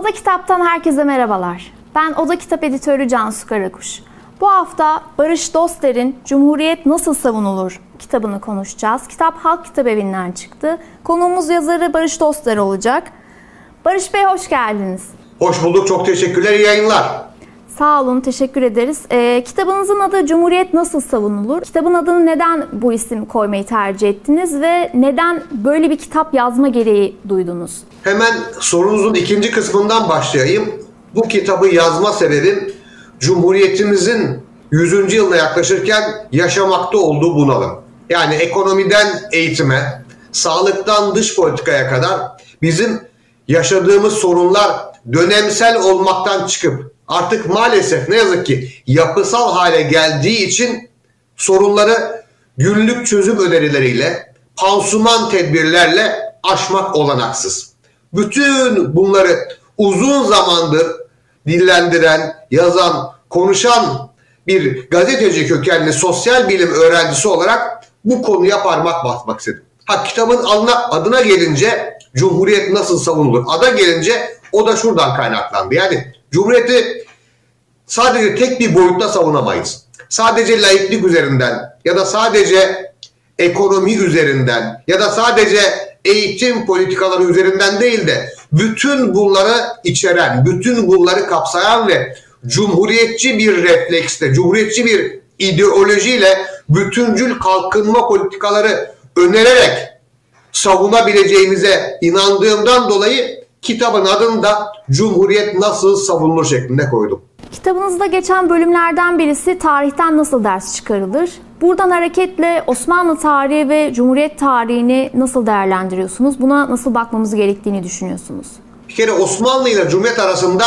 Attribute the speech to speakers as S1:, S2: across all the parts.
S1: Oda Kitap'tan herkese merhabalar. Ben Oda Kitap Editörü Cansu Karakuş. Bu hafta Barış Doster'in Cumhuriyet Nasıl Savunulur kitabını konuşacağız. Kitap Halk Kitap Evi'nden çıktı. Konuğumuz yazarı Barış Doster olacak. Barış Bey hoş geldiniz.
S2: Hoş bulduk, çok teşekkürler, iyi yayınlar.
S1: Sağ olun, teşekkür ederiz. Ee, kitabınızın adı Cumhuriyet Nasıl Savunulur? Kitabın adını neden bu isim koymayı tercih ettiniz ve neden böyle bir kitap yazma gereği duydunuz?
S2: Hemen sorunuzun ikinci kısmından başlayayım. Bu kitabı yazma sebebim Cumhuriyetimizin 100. yılına yaklaşırken yaşamakta olduğu bunalım. Yani ekonomiden eğitime, sağlıktan dış politikaya kadar bizim yaşadığımız sorunlar dönemsel olmaktan çıkıp artık maalesef ne yazık ki yapısal hale geldiği için sorunları günlük çözüm önerileriyle, pansuman tedbirlerle aşmak olanaksız. Bütün bunları uzun zamandır dillendiren, yazan, konuşan bir gazeteci kökenli sosyal bilim öğrencisi olarak bu konuya parmak basmak istedim. Ha kitabın adına, adına gelince Cumhuriyet nasıl savunulur? Ada gelince o da şuradan kaynaklandı. Yani Cumhuriyeti sadece tek bir boyutta savunamayız. Sadece laiklik üzerinden ya da sadece ekonomi üzerinden ya da sadece eğitim politikaları üzerinden değil de bütün bunları içeren, bütün bunları kapsayan ve cumhuriyetçi bir refleksle, cumhuriyetçi bir ideolojiyle bütüncül kalkınma politikaları önererek savunabileceğimize inandığımdan dolayı kitabın adını da Cumhuriyet Nasıl Savunulur şeklinde koydum.
S1: Kitabınızda geçen bölümlerden birisi tarihten nasıl ders çıkarılır? Buradan hareketle Osmanlı tarihi ve Cumhuriyet tarihini nasıl değerlendiriyorsunuz? Buna nasıl bakmamız gerektiğini düşünüyorsunuz?
S2: Bir kere Osmanlı ile Cumhuriyet arasında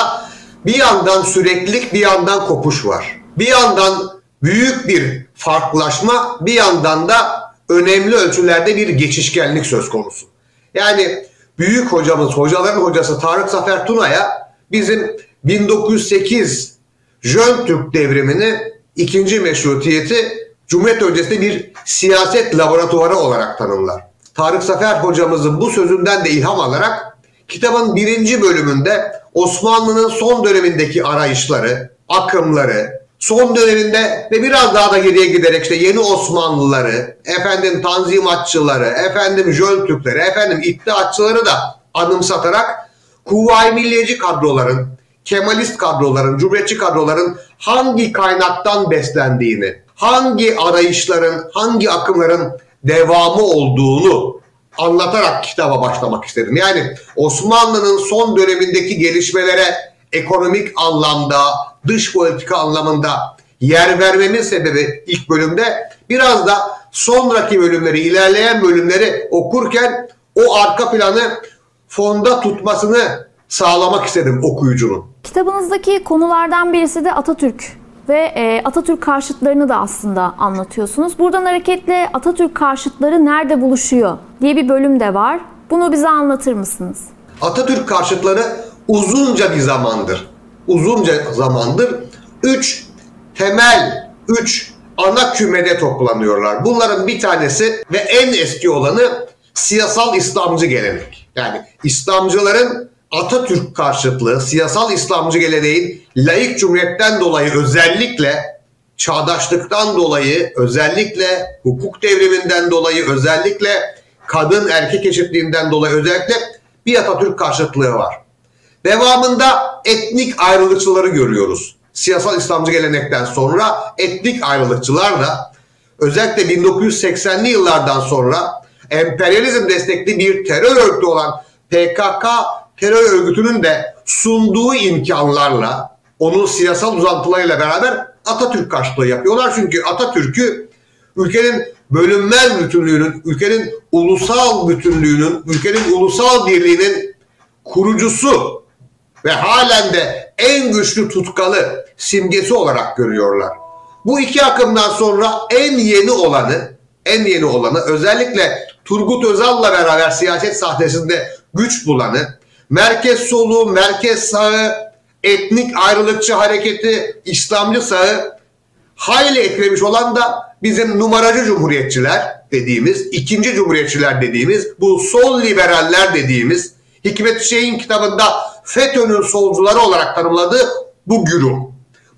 S2: bir yandan süreklilik bir yandan kopuş var. Bir yandan büyük bir farklılaşma bir yandan da önemli ölçülerde bir geçişkenlik söz konusu. Yani büyük hocamız, hocaların hocası Tarık Zafer Tuna'ya bizim 1908 Jön Türk devrimini ikinci meşrutiyeti Cumhuriyet öncesinde bir siyaset laboratuvarı olarak tanımlar. Tarık Zafer hocamızın bu sözünden de ilham alarak kitabın birinci bölümünde Osmanlı'nın son dönemindeki arayışları, akımları, son döneminde ve biraz daha da geriye giderek işte yeni Osmanlıları, efendim tanzimatçıları, efendim Jön Türkleri, efendim İttihatçıları da anımsatarak Kuvayi Milliyeci kadroların, Kemalist kadroların, Cumhuriyetçi kadroların hangi kaynaktan beslendiğini, hangi arayışların, hangi akımların devamı olduğunu anlatarak kitaba başlamak istedim. Yani Osmanlı'nın son dönemindeki gelişmelere ekonomik anlamda, dış politika anlamında yer vermemin sebebi ilk bölümde biraz da sonraki bölümleri, ilerleyen bölümleri okurken o arka planı fonda tutmasını sağlamak istedim okuyucunun.
S1: Kitabınızdaki konulardan birisi de Atatürk ve e, Atatürk karşıtlarını da aslında anlatıyorsunuz. Buradan hareketle Atatürk karşıtları nerede buluşuyor diye bir bölüm de var. Bunu bize anlatır mısınız?
S2: Atatürk karşıtları uzunca bir zamandır, uzunca zamandır üç temel, üç ana kümede toplanıyorlar. Bunların bir tanesi ve en eski olanı siyasal İslamcı gelenek. Yani İslamcıların Atatürk karşıtlığı, siyasal İslamcı geleneğin laik cumhuriyetten dolayı özellikle çağdaşlıktan dolayı, özellikle hukuk devriminden dolayı, özellikle kadın erkek eşitliğinden dolayı özellikle bir Atatürk karşıtlığı var. Devamında etnik ayrılıkçıları görüyoruz. Siyasal İslamcı gelenekten sonra etnik ayrılıkçılar da özellikle 1980'li yıllardan sonra emperyalizm destekli bir terör örgütü olan PKK terör örgütünün de sunduğu imkanlarla onun siyasal uzantılarıyla beraber Atatürk karşıtlığı yapıyorlar. Çünkü Atatürk'ü ülkenin bölünmez bütünlüğünün, ülkenin ulusal bütünlüğünün, ülkenin ulusal birliğinin kurucusu ve halen de en güçlü tutkalı simgesi olarak görüyorlar. Bu iki akımdan sonra en yeni olanı, en yeni olanı özellikle Turgut Özal'la beraber siyaset sahnesinde güç bulanı, merkez solu, merkez sağı, etnik ayrılıkçı hareketi, İslamcı sağı hayli eklemiş olan da bizim numaracı cumhuriyetçiler dediğimiz, ikinci cumhuriyetçiler dediğimiz, bu sol liberaller dediğimiz, Hikmet Şeyh'in kitabında FETÖ'nün solcuları olarak tanımladığı bu güruh.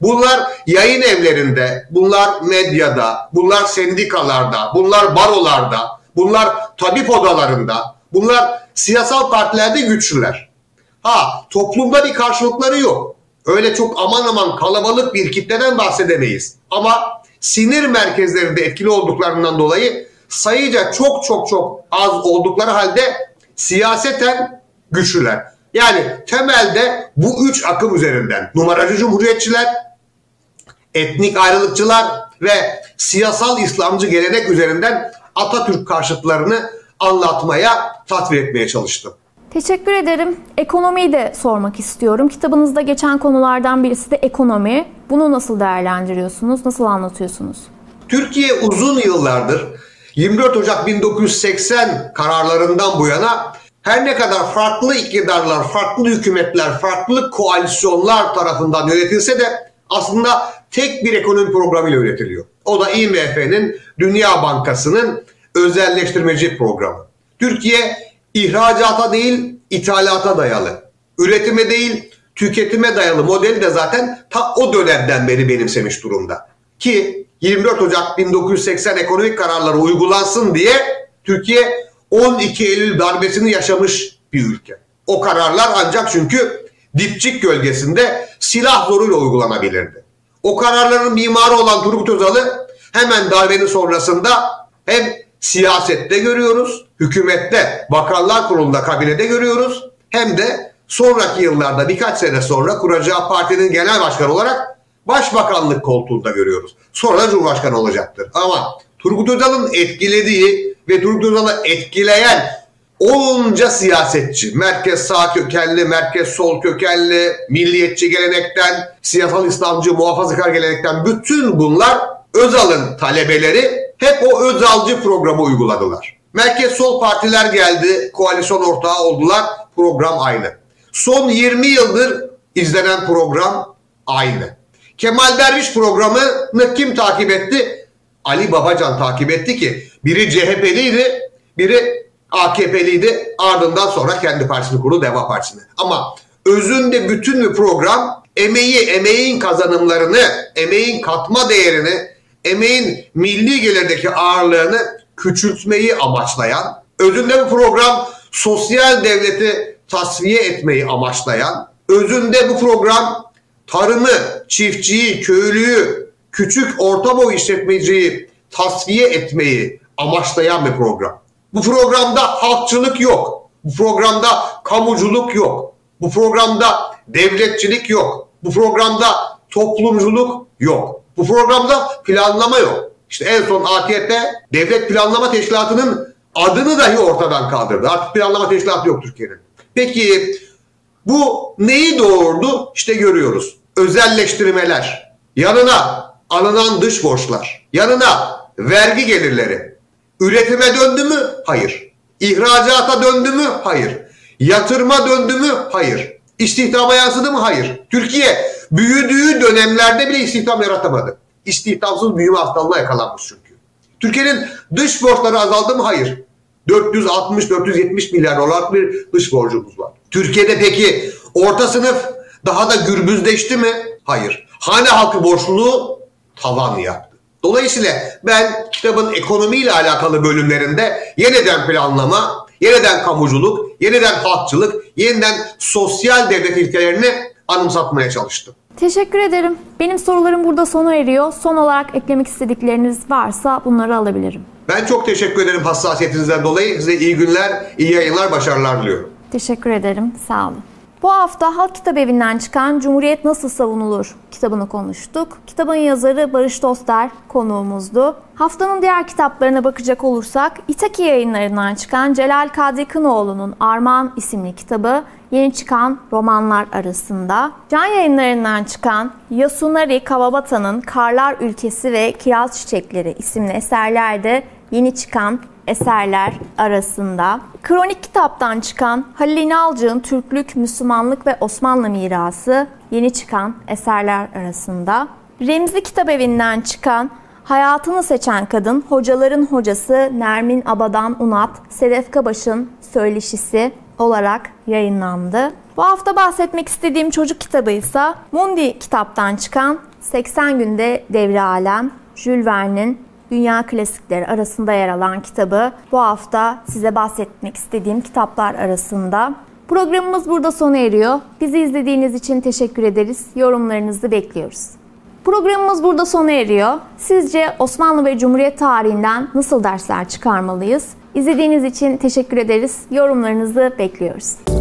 S2: Bunlar yayın evlerinde, bunlar medyada, bunlar sendikalarda, bunlar barolarda, bunlar tabip odalarında, bunlar siyasal partilerde güçlüler. Ha toplumda bir karşılıkları yok. Öyle çok aman aman kalabalık bir kitleden bahsedemeyiz. Ama sinir merkezlerinde etkili olduklarından dolayı sayıca çok çok çok az oldukları halde siyaseten güçlüler. Yani temelde bu üç akım üzerinden numaracı cumhuriyetçiler, etnik ayrılıkçılar ve siyasal İslamcı gelenek üzerinden Atatürk karşıtlarını anlatmaya, tatbik etmeye çalıştım.
S1: Teşekkür ederim. Ekonomiyi de sormak istiyorum. Kitabınızda geçen konulardan birisi de ekonomi. Bunu nasıl değerlendiriyorsunuz? Nasıl anlatıyorsunuz?
S2: Türkiye uzun yıllardır 24 Ocak 1980 kararlarından bu yana her ne kadar farklı iktidarlar, farklı hükümetler, farklı koalisyonlar tarafından yönetilse de aslında tek bir ekonomi programıyla yönetiliyor. O da IMF'nin, Dünya Bankası'nın özelleştirmeci programı. Türkiye ihracata değil ithalata dayalı, üretime değil tüketime dayalı modeli de zaten ta o dönemden beri benimsemiş durumda. Ki 24 Ocak 1980 ekonomik kararları uygulansın diye Türkiye 12 Eylül darbesini yaşamış bir ülke. O kararlar ancak çünkü dipçik gölgesinde silah zoruyla uygulanabilirdi. O kararların mimarı olan Turgut Özal'ı hemen darbenin sonrasında hem siyasette görüyoruz, hükümette, bakanlar kurulunda, kabinede görüyoruz. Hem de sonraki yıllarda birkaç sene sonra kuracağı partinin genel başkanı olarak başbakanlık koltuğunda görüyoruz. Sonra da cumhurbaşkanı olacaktır. Ama Turgut Özal'ın etkilediği ve Turgut Özal'ı etkileyen onca siyasetçi, merkez sağ kökenli, merkez sol kökenli, milliyetçi gelenekten, siyasal İslamcı, muhafazakar gelenekten bütün bunlar Özal'ın talebeleri hep o Özalcı programı uyguladılar. Merkez sol partiler geldi, koalisyon ortağı oldular, program aynı. Son 20 yıldır izlenen program aynı. Kemal Derviş programını kim takip etti? Ali Babacan takip etti ki biri CHP'liydi, biri AKP'liydi. Ardından sonra kendi partisini kurdu Deva Partisi'ne. Ama özünde bütün bir program emeği, emeğin kazanımlarını, emeğin katma değerini, emeğin milli gelirdeki ağırlığını küçültmeyi amaçlayan, özünde bu program sosyal devleti tasfiye etmeyi amaçlayan, özünde bu program tarımı, çiftçiyi, köylüyü, küçük orta boy işletmeciyi tasfiye etmeyi amaçlayan bir program. Bu programda halkçılık yok. Bu programda kamuculuk yok. Bu programda devletçilik yok. Bu programda toplumculuk yok. Bu programda planlama yok. İşte en son AKP Devlet Planlama Teşkilatı'nın adını dahi ortadan kaldırdı. Artık planlama teşkilatı yok Türkiye'nin. Peki bu neyi doğurdu? İşte görüyoruz. Özelleştirmeler. Yanına alınan dış borçlar. Yanına vergi gelirleri. Üretime döndü mü? Hayır. İhracata döndü mü? Hayır. Yatırma döndü mü? Hayır. İstihdama yansıdı mı? Hayır. Türkiye büyüdüğü dönemlerde bile istihdam yaratamadı. İstihdamsız büyüme hastalığına yakalanmış çünkü. Türkiye'nin dış borçları azaldı mı? Hayır. 460-470 milyar dolar bir dış borcumuz var. Türkiye'de peki orta sınıf daha da gürbüzleşti mi? Hayır. Hane halkı borçluluğu tavan yaptı. Dolayısıyla ben kitabın ekonomiyle alakalı bölümlerinde yeniden planlama, yeniden kamuculuk, yeniden halkçılık, yeniden sosyal devlet ilkelerini anımsatmaya çalıştım.
S1: Teşekkür ederim. Benim sorularım burada sona eriyor. Son olarak eklemek istedikleriniz varsa bunları alabilirim.
S2: Ben çok teşekkür ederim hassasiyetinizden dolayı. Size iyi günler, iyi yayınlar, başarılar diliyorum.
S1: Teşekkür ederim. Sağ olun. Bu hafta Halk Kitap Evi'nden çıkan Cumhuriyet Nasıl Savunulur kitabını konuştuk. Kitabın yazarı Barış Doster konuğumuzdu. Haftanın diğer kitaplarına bakacak olursak İtaki yayınlarından çıkan Celal Kadri Kınoğlu'nun Armağan isimli kitabı yeni çıkan romanlar arasında. Can yayınlarından çıkan Yasunari Kawabata'nın Karlar Ülkesi ve Kiraz Çiçekleri isimli eserler de yeni çıkan eserler arasında. Kronik kitaptan çıkan Halil İnalcık'ın Türklük, Müslümanlık ve Osmanlı mirası yeni çıkan eserler arasında. Remzi Kitap Evi'nden çıkan Hayatını Seçen Kadın, Hocaların Hocası Nermin Abadan Unat, Sedef Kabaş'ın söyleşisi olarak yayınlandı. Bu hafta bahsetmek istediğim çocuk kitabı ise Mundi kitaptan çıkan 80 günde devre alem Jules Verne'in dünya klasikleri arasında yer alan kitabı bu hafta size bahsetmek istediğim kitaplar arasında. Programımız burada sona eriyor. Bizi izlediğiniz için teşekkür ederiz. Yorumlarınızı bekliyoruz. Programımız burada sona eriyor. Sizce Osmanlı ve Cumhuriyet tarihinden nasıl dersler çıkarmalıyız? İzlediğiniz için teşekkür ederiz. Yorumlarınızı bekliyoruz.